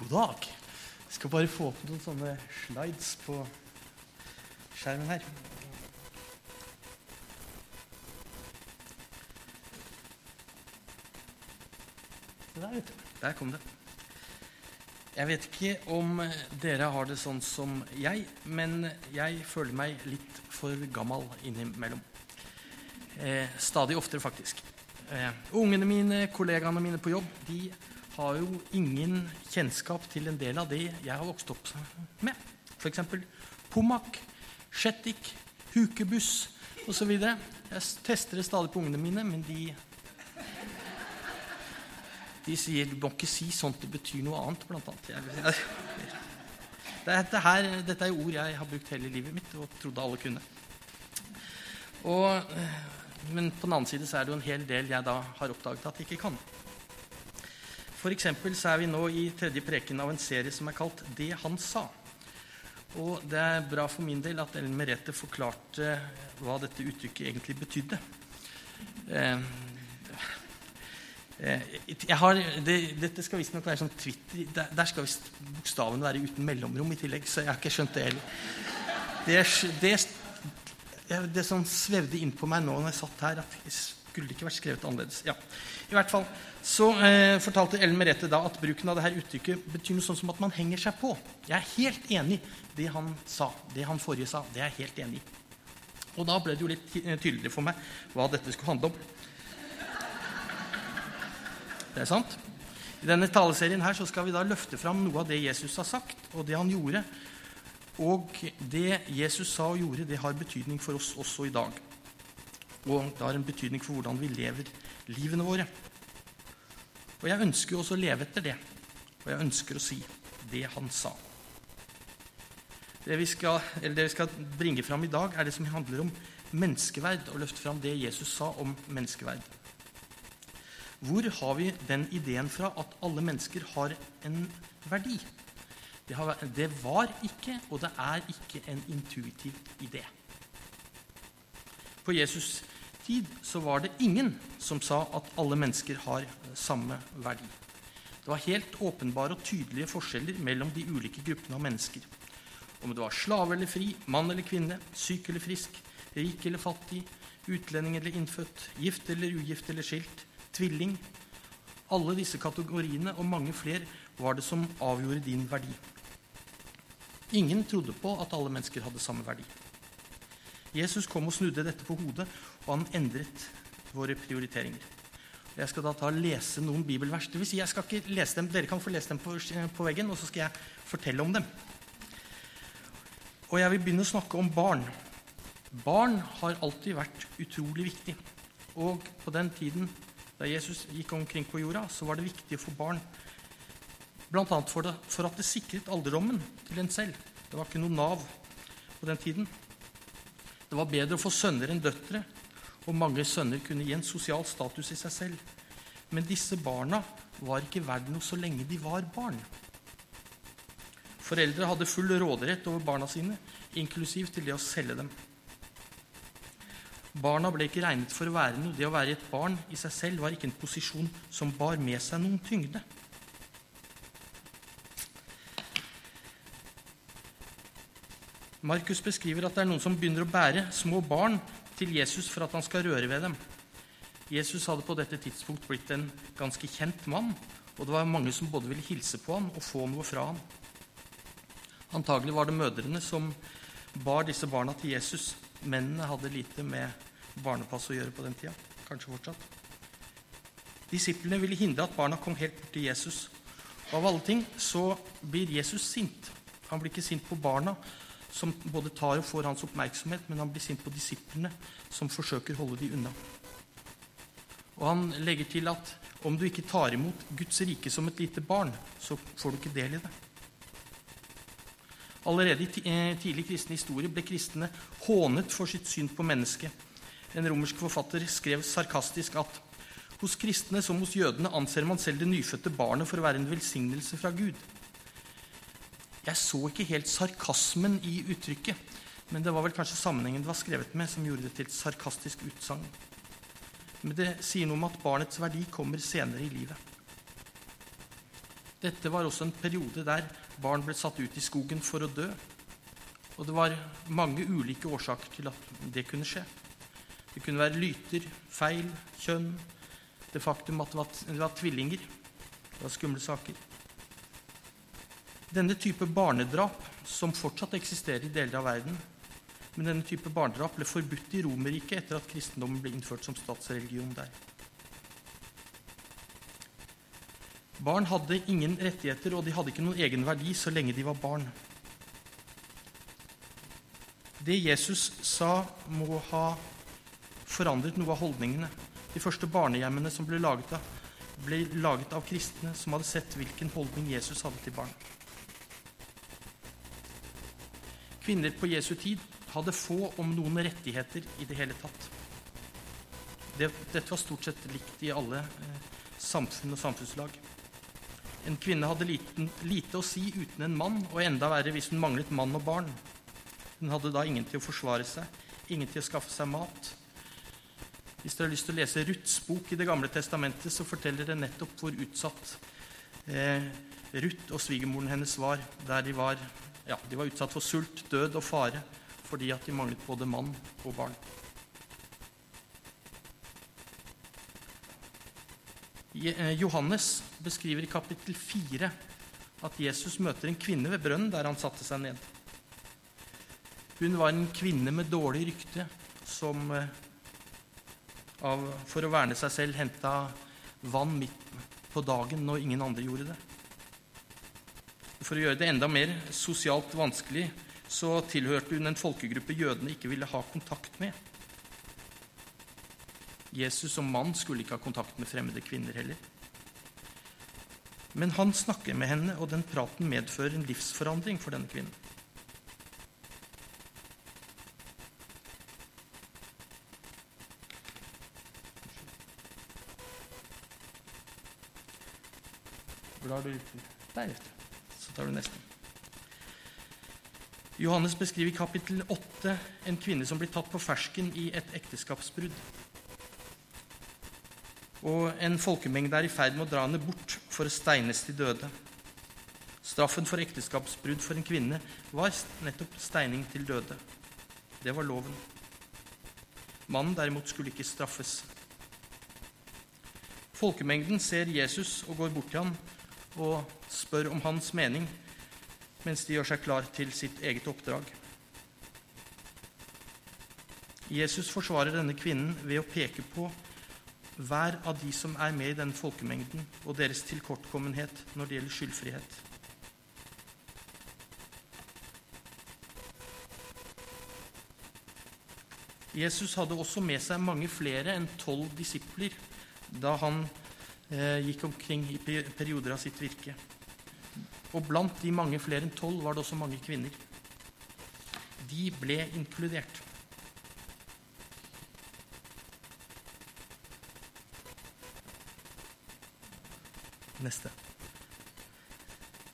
God dag. Jeg skal bare få opp noen sånne slides på skjermen her. Der, vet du. Der kom det. Jeg vet ikke om dere har det sånn som jeg, men jeg føler meg litt for gammel innimellom. Eh, stadig oftere, faktisk. Eh, ungene mine, kollegaene mine på jobb, de har jo ingen kjennskap til en del av det jeg har vokst opp med. F.eks. POMAK, Shettik, hukebuss osv. Jeg tester det stadig på ungene mine, men de de sier du må ikke si sånt, det betyr noe annet, blant annet. Jeg, jeg, dette, her, dette er ord jeg har brukt hele livet mitt og trodde alle kunne. Og, men på den annen side så er det jo en hel del jeg da har oppdaget at jeg ikke kan. For eksempel så er vi nå i tredje preken av en serie som er kalt 'Det han sa'. Og det er bra for min del at Ellen Merete forklarte hva dette uttrykket egentlig betydde. Eh, jeg har, det, dette skal visstnok være sånn Twitter Der, der skal visst bokstavene være uten mellomrom i tillegg, så jeg har ikke skjønt det heller. Det, det, det som svevde inn på meg nå når jeg satt her, at det ikke vært skrevet annerledes. Ja. I hvert fall så eh, fortalte Ellen Merete da at bruken av dette uttrykket betyr noe sånn som at man henger seg på. Jeg er helt enig i det han sa, det han forrige sa. Det er jeg helt enig i. Og da ble det jo litt tydeligere for meg hva dette skulle handle om. Det er sant. I denne taleserien her så skal vi da løfte fram noe av det Jesus har sagt, og det han gjorde. Og det Jesus sa og gjorde, det har betydning for oss også i dag. Og det har en betydning for hvordan vi lever livene våre. Og jeg ønsker jo også å leve etter det. Og jeg ønsker å si det han sa. Det vi skal, det vi skal bringe fram i dag, er det som handler om menneskeverd, og løfte fram det Jesus sa om menneskeverd. Hvor har vi den ideen fra at alle mennesker har en verdi? Det, har, det, var ikke, og det er ikke, en intuitiv idé. På Jesus' tid så var det ingen som sa at alle mennesker har samme verdi. Det var helt åpenbare og tydelige forskjeller mellom de ulike gruppene av mennesker. Om det var slave eller fri, mann eller kvinne, syk eller frisk, rik eller fattig, utlending eller innfødt, gift eller ugift eller skilt, tvilling. Alle disse kategoriene og mange flere var det som avgjorde din verdi. Ingen trodde på at alle mennesker hadde samme verdi. Jesus kom og snudde dette på hodet, og han endret våre prioriteringer. Jeg skal da ta og lese noen bibelvers. Det vil si, jeg skal ikke lese dem, Dere kan få lese dem på, på veggen, og så skal jeg fortelle om dem. Og jeg vil begynne å snakke om barn. Barn har alltid vært utrolig viktig. Og på den tiden da Jesus gikk omkring på jorda, så var det viktig for barn bl.a. For, for at det sikret alderdommen til en selv. Det var ikke noe Nav på den tiden. Det var bedre å få sønner enn døtre, og mange sønner kunne gi en sosial status i seg selv. Men disse barna var ikke verdt noe så lenge de var barn. Foreldre hadde full råderett over barna sine, inklusiv til det å selge dem. Barna ble ikke regnet for å være noe. Det å være et barn i seg selv var ikke en posisjon som bar med seg noen tyngde. Markus beskriver at det er noen som begynner å bære små barn til Jesus for at han skal røre ved dem. Jesus hadde på dette tidspunkt blitt en ganske kjent mann, og det var mange som både ville hilse på ham og få noe fra ham. Antagelig var det mødrene som bar disse barna til Jesus. Mennene hadde lite med barnepass å gjøre på den tida. Kanskje fortsatt. Disiplene ville hindre at barna kom helt bort til Jesus. Og av alle ting så blir Jesus sint. Han blir ikke sint på barna, som både tar og får hans oppmerksomhet, men han blir sint på disiplene, som forsøker å holde de unna. Og han legger til at om du ikke tar imot Guds rike som et lite barn, så får du ikke del i det. Allerede i tidlig kristen historie ble kristne hånet for sitt syn på mennesket. En romersk forfatter skrev sarkastisk at hos kristne som hos jødene anser man selv det nyfødte barnet for å være en velsignelse fra Gud. Jeg så ikke helt sarkasmen i uttrykket, men det var vel kanskje sammenhengen det var skrevet med, som gjorde det til et sarkastisk utsagn. Men det sier noe om at barnets verdi kommer senere i livet. Dette var også en periode der barn ble satt ut i skogen for å dø. Og det var mange ulike årsaker til at det kunne skje. Det kunne være lyter, feil, kjønn, det faktum at det var, det var tvillinger. Det var skumle saker. Denne type barnedrap, som fortsatt eksisterer i deler av verden, men denne type barnedrap ble forbudt i Romerriket etter at kristendommen ble innført som statsreligion der. Barn hadde ingen rettigheter, og de hadde ikke noen egen verdi så lenge de var barn. Det Jesus sa, må ha forandret noe av holdningene. De første barnehjemmene som ble laget av, ble laget av kristne som hadde sett hvilken holdning Jesus hadde til barn. Kvinner på Jesu tid hadde få, om noen, rettigheter i det hele tatt. Det, dette var stort sett likt i alle eh, samfunn og samfunnslag. En kvinne hadde liten, lite å si uten en mann, og enda verre hvis hun manglet mann og barn. Hun hadde da ingen til å forsvare seg, ingen til å skaffe seg mat. Hvis dere har lyst til å lese Ruths bok i Det gamle testamentet, så forteller det nettopp hvor utsatt eh, Ruth og svigermoren hennes var. Der de var, ja, de var utsatt for sult, død og fare fordi at de manglet både mann og barn. Eh, Johannes beskriver i kapittel 4 at Jesus møter en kvinne ved brønnen der han satte seg ned. Hun var en kvinne med dårlig rykte som eh, av, for å verne seg selv henta vann midt på dagen når ingen andre gjorde det. For å gjøre det enda mer sosialt vanskelig så tilhørte hun en folkegruppe jødene ikke ville ha kontakt med. Jesus som mann skulle ikke ha kontakt med fremmede kvinner heller. Men han snakker med henne, og den praten medfører en livsforandring for denne kvinnen. Blar du Der, så tar du neste. Johannes beskriver i kapittel 8 en kvinne som blir tatt på fersken i et ekteskapsbrudd. Og en folkemengde er i ferd med å dra henne bort for å steines til døde. Straffen for ekteskapsbrudd for en kvinne var nettopp steining til døde. Det var loven. Mannen derimot skulle ikke straffes. Folkemengden ser Jesus og går bort til ham og spør om hans mening, mens de gjør seg klar til sitt eget oppdrag. Jesus forsvarer denne kvinnen ved å peke på hver av de som er med i denne folkemengden, og deres tilkortkommenhet når det gjelder skyldfrihet. Jesus hadde også med seg mange flere enn tolv disipler da han gikk omkring i perioder av sitt virke. Og blant de mange flere enn tolv var det også mange kvinner. De ble inkludert. neste.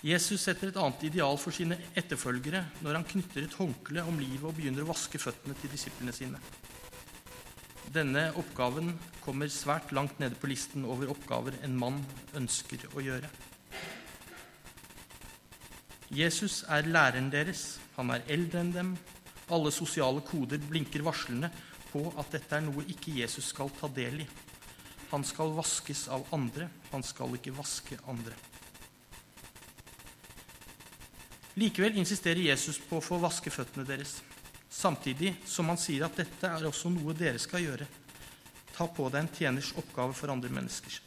Jesus setter et annet ideal for sine etterfølgere når han knytter et håndkle om livet og begynner å vaske føttene til disiplene sine. Denne oppgaven kommer svært langt nede på listen over oppgaver en mann ønsker å gjøre. Jesus er læreren deres. Han er eldre enn dem. Alle sosiale koder blinker varslende på at dette er noe ikke Jesus skal ta del i. Han skal vaskes av andre, han skal ikke vaske andre. Likevel insisterer Jesus på å få vaske føttene deres, samtidig som han sier at dette er også noe dere skal gjøre. Ta på deg en tjeners oppgave for andre mennesker.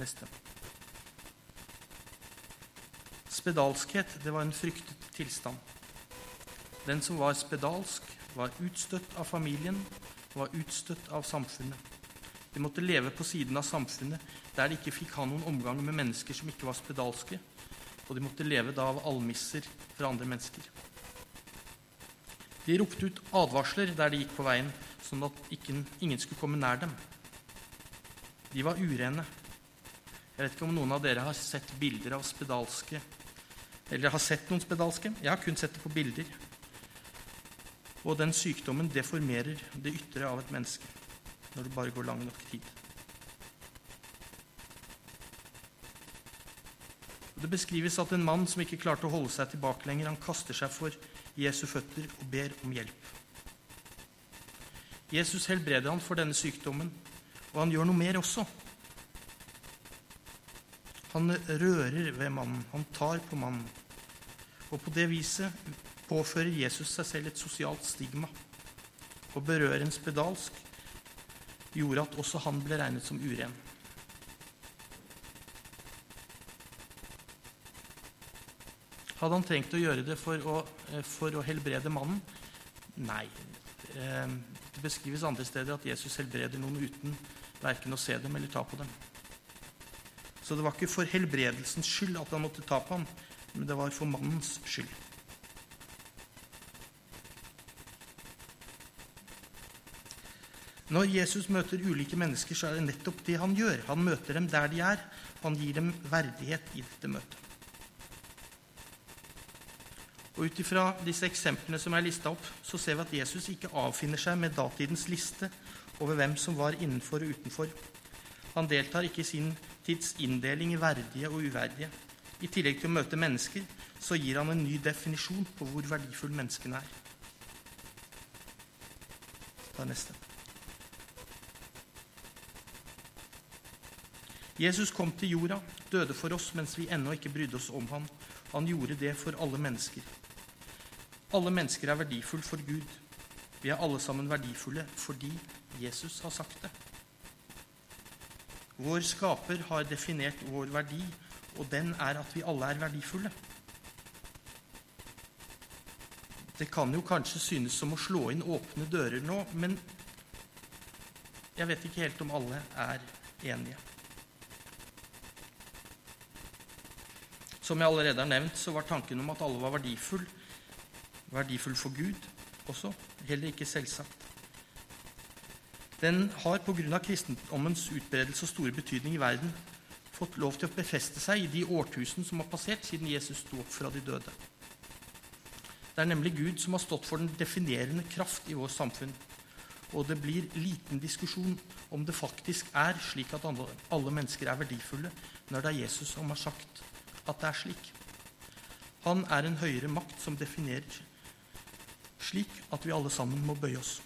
Neste. Spedalskhet det var en fryktet tilstand. Den som var spedalsk, var utstøtt av familien, var utstøtt av samfunnet. De måtte leve på siden av samfunnet, der de ikke fikk ha noen omgang med mennesker som ikke var spedalske, og de måtte leve da av almisser fra andre mennesker. De ropte ut advarsler der de gikk på veien, sånn at ingen skulle komme nær dem. De var urene. Jeg vet ikke om noen av dere har sett bilder av spedalske, eller har sett noen spedalske. Jeg har kun sett det på bilder. Og den sykdommen deformerer det ytre av et menneske når det bare går lang nok tid. Det beskrives at en mann som ikke klarte å holde seg tilbake lenger, han kaster seg for Jesu føtter og ber om hjelp. Jesus helbreder han for denne sykdommen, og han gjør noe mer også. Han rører ved mannen, han tar på mannen. Og på det viset påfører Jesus seg selv et sosialt stigma. Å berøre en spedalsk gjorde at også han ble regnet som uren. Hadde han trengt å gjøre det for å, eh, for å helbrede mannen? Nei. Eh, det beskrives andre steder at Jesus helbreder noen uten verken å se dem eller ta på dem. Så det var ikke for helbredelsens skyld at han måtte ta på ham, men det var for mannens skyld. Når Jesus møter ulike mennesker, så er det nettopp det han gjør. Han møter dem der de er. Han gir dem verdighet i dette møtet. Og Ut ifra disse eksemplene som er lista opp, så ser vi at Jesus ikke avfinner seg med datidens liste over hvem som var innenfor og utenfor. Han deltar ikke i sin tids inndeling i verdige og uverdige. I tillegg til å møte mennesker så gir han en ny definisjon på hvor verdifull menneskene er. Ta neste. Jesus kom til jorda, døde for oss mens vi ennå ikke brydde oss om ham. Han gjorde det for alle mennesker. Alle mennesker er verdifulle for Gud. Vi er alle sammen verdifulle fordi Jesus har sagt det. Vår skaper har definert vår verdi, og den er at vi alle er verdifulle. Det kan jo kanskje synes som å slå inn åpne dører nå, men jeg vet ikke helt om alle er enige. Som jeg allerede har nevnt, så var tanken om at alle var verdifulle, verdifull for Gud også, heller ikke selvsagt. Den har pga. kristendommens utbredelse og store betydning i verden fått lov til å befeste seg i de årtusen som har passert siden Jesus sto opp fra de døde. Det er nemlig Gud som har stått for den definerende kraft i vårt samfunn. Og det blir liten diskusjon om det faktisk er slik at alle mennesker er verdifulle, når det er Jesus som har sagt at det er slik. Han er en høyere makt som definerer slik at vi alle sammen må bøye oss.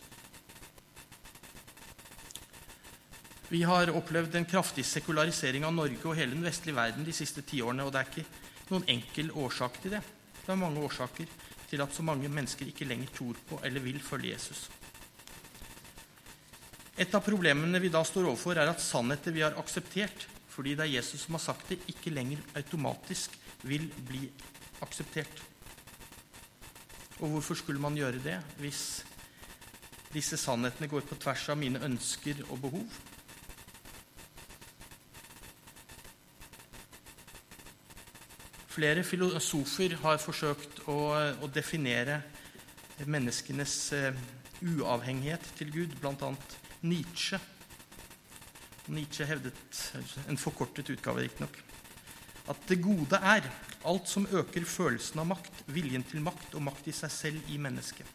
Vi har opplevd en kraftig sekularisering av Norge og hele den vestlige verden de siste tiårene, og det er ikke noen enkel årsak til det. Det er mange årsaker til at så mange mennesker ikke lenger tror på eller vil følge Jesus. Et av problemene vi da står overfor, er at sannheter vi har akseptert fordi det er Jesus som har sagt det, ikke lenger automatisk vil bli akseptert. Og hvorfor skulle man gjøre det hvis disse sannhetene går på tvers av mine ønsker og behov? Flere filosofer har forsøkt å, å definere menneskenes uh, uavhengighet til Gud, bl.a. Nietzsche. Nietzsche hevdet, en forkortet utgave riktignok, at det gode er alt som øker følelsen av makt, viljen til makt og makt i seg selv i mennesket.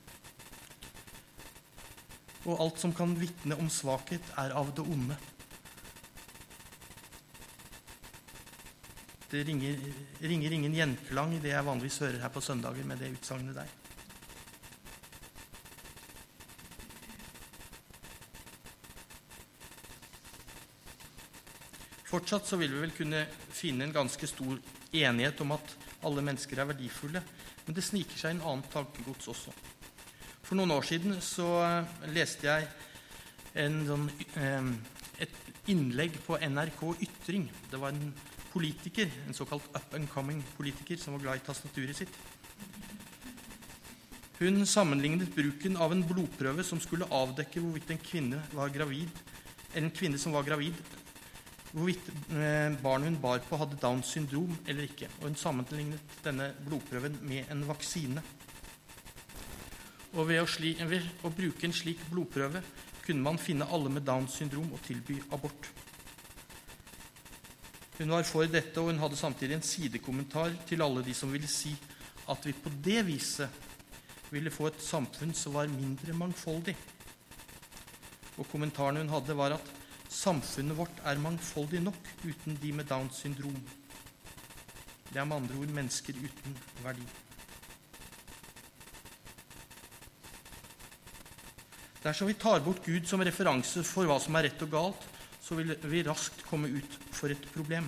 Og alt som kan vitne om svakhet, er av det onde. Det ringer, ringer ingen gjenklang i det jeg vanligvis hører her på søndager med det utsagnet der. Fortsatt så vil vi vel kunne finne en ganske stor enighet om at alle mennesker er verdifulle, men det sniker seg en annen tankegods også. For noen år siden så eh, leste jeg en, sånn, eh, et innlegg på NRK Ytring. Det var en politiker, en såkalt up and coming politiker, som var glad i tastaturet sitt. Hun sammenlignet bruken av en blodprøve som skulle avdekke hvorvidt en kvinne var gravid, en kvinne som var gravid, hvorvidt eh, barnet hun bar på, hadde Downs syndrom eller ikke. Og hun sammenlignet denne blodprøven med en vaksine. Og ved å, sli, ved å, bruke en slik blodprøve kunne man finne alle med Downs syndrom og tilby abort. Hun var for dette, og hun hadde samtidig en sidekommentar til alle de som ville si at vi på det viset ville få et samfunn som var mindre mangfoldig. Og kommentaren hun hadde, var at Samfunnet vårt er mangfoldig nok uten de med Downs syndrom. Det er med andre ord mennesker uten verdi. Dersom vi tar bort Gud som referanse for hva som er rett og galt, så vil vi raskt komme ut for et problem.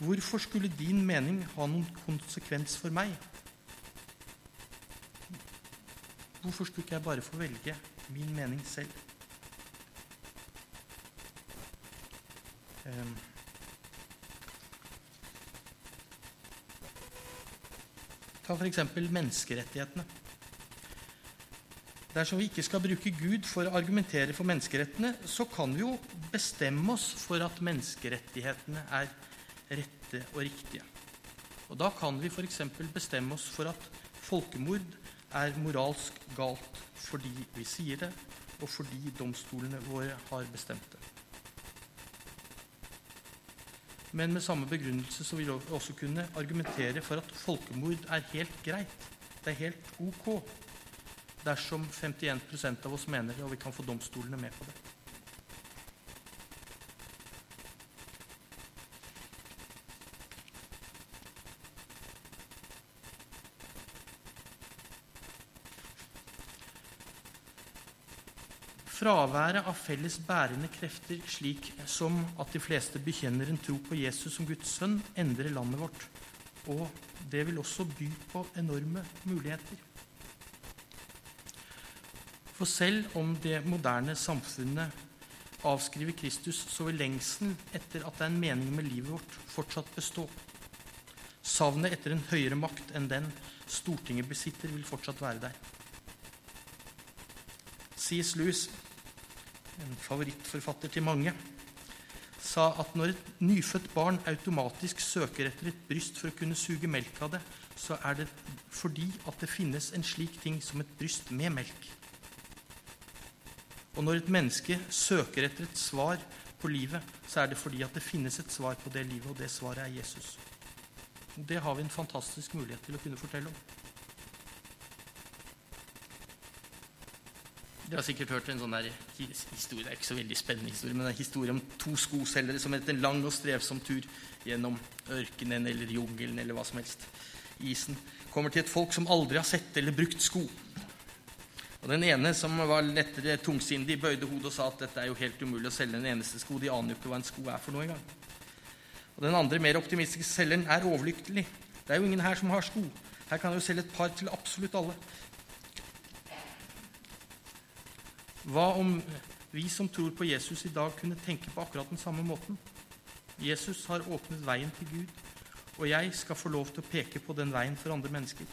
Hvorfor skulle din mening ha noen konsekvens for meg? Hvorfor skulle ikke jeg bare få velge min mening selv? Um. Ta f.eks. menneskerettighetene. Dersom vi ikke skal bruke Gud for å argumentere for menneskerettene, så kan vi jo bestemme oss for at menneskerettighetene er rette og riktige. Og Da kan vi f.eks. bestemme oss for at folkemord er moralsk galt fordi vi sier det, og fordi domstolene våre har bestemt det. Men med samme begrunnelse så vil vi også kunne argumentere for at folkemord er helt greit. Det er helt ok dersom 51% av oss mener det, og vi kan få domstolene med på det. Fraværet av felles bærende krefter, slik som at de fleste bekjenner en tro på Jesus som Guds sønn, endrer landet vårt. Og det vil også by på enorme muligheter. For selv om det moderne samfunnet avskriver Kristus, så vil lengselen etter at det er en mening med livet vårt, fortsatt bestå. Savnet etter en høyere makt enn den Stortinget besitter, vil fortsatt være der. C.S. Lewis en favorittforfatter til mange, sa at når et nyfødt barn automatisk søker etter et bryst for å kunne suge melk av det, så er det fordi at det finnes en slik ting som et bryst med melk. Og når et menneske søker etter et svar på livet, så er det fordi at det finnes et svar på det livet, og det svaret er Jesus. Det har vi en fantastisk mulighet til å kunne fortelle om. Dere har sikkert hørt en sånn der historie, det er ikke så veldig spennende historie, men det er en historie om to skoselgere som etter en lang og strevsom tur gjennom ørkenen eller jungelen eller hva som helst, isen, kommer til et folk som aldri har sett eller brukt sko. Og Den ene, som var lettere tungsindig, bøyde hodet og sa at dette er jo helt umulig å selge en eneste sko. De aner jo ikke hva en sko er for noe engang. Og Den andre, mer optimistiske selgeren er overlykkelig. Det er jo ingen her som har sko. Her kan jeg jo selge et par til absolutt alle. Hva om vi som tror på Jesus i dag, kunne tenke på akkurat den samme måten? Jesus har åpnet veien til Gud, og jeg skal få lov til å peke på den veien for andre mennesker.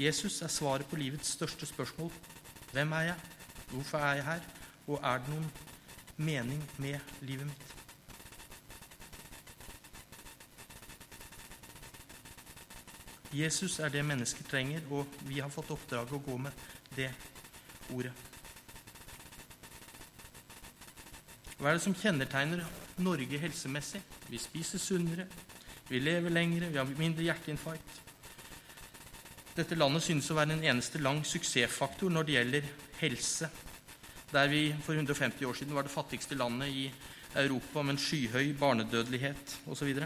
Jesus er svaret på livets største spørsmål. Hvem er jeg? Hvorfor er jeg her? Og er det noen mening med livet mitt? Jesus er det mennesket trenger, og vi har fått oppdraget å gå med det ordet. Hva er det som kjennetegner Norge helsemessig? Vi spiser sunnere, vi lever lengre, vi har mindre hjerteinfarkt. Dette landet synes å være en eneste lang suksessfaktor når det gjelder helse. Der vi for 150 år siden var det fattigste landet i Europa med en skyhøy barnedødelighet osv.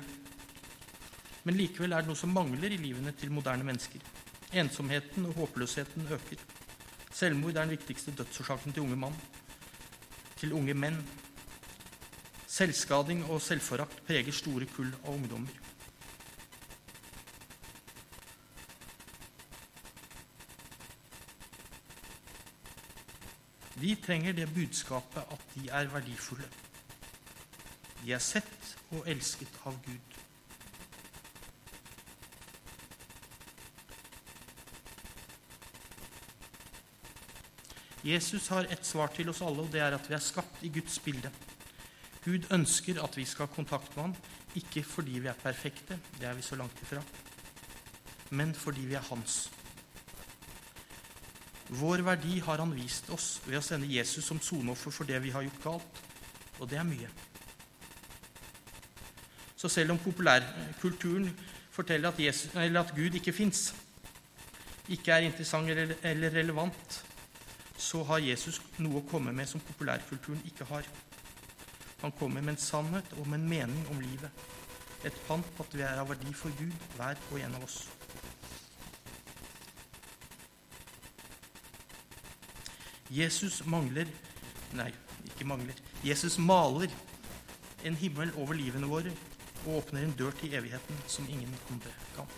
Men likevel er det noe som mangler i livene til moderne mennesker. Ensomheten og håpløsheten øker. Selvmord er den viktigste dødsårsaken til unge mann. Til unge menn. Selvskading og selvforakt preger store kull av ungdommer. De trenger det budskapet at de er verdifulle. De er sett og elsket av Gud. Jesus har ett svar til oss alle, og det er at vi er skapt i Guds bilde. Gud ønsker at vi skal ha kontakt med ham, ikke fordi vi er perfekte, det er vi så langt ifra, men fordi vi er hans. Vår verdi har han vist oss ved å sende Jesus som soneoffer for det vi har gjort galt, og det er mye. Så selv om populærkulturen forteller at, Jesus, at Gud ikke fins, ikke er interessant eller relevant, så har Jesus noe å komme med som populærkulturen ikke har. Han kommer med en sannhet og med en mening om livet. Et pant på at vi er av verdi for Gud, hver og en av oss. Jesus mangler Nei, ikke mangler. Jesus maler en himmel over livene våre og åpner en dør til evigheten som ingen andre kan.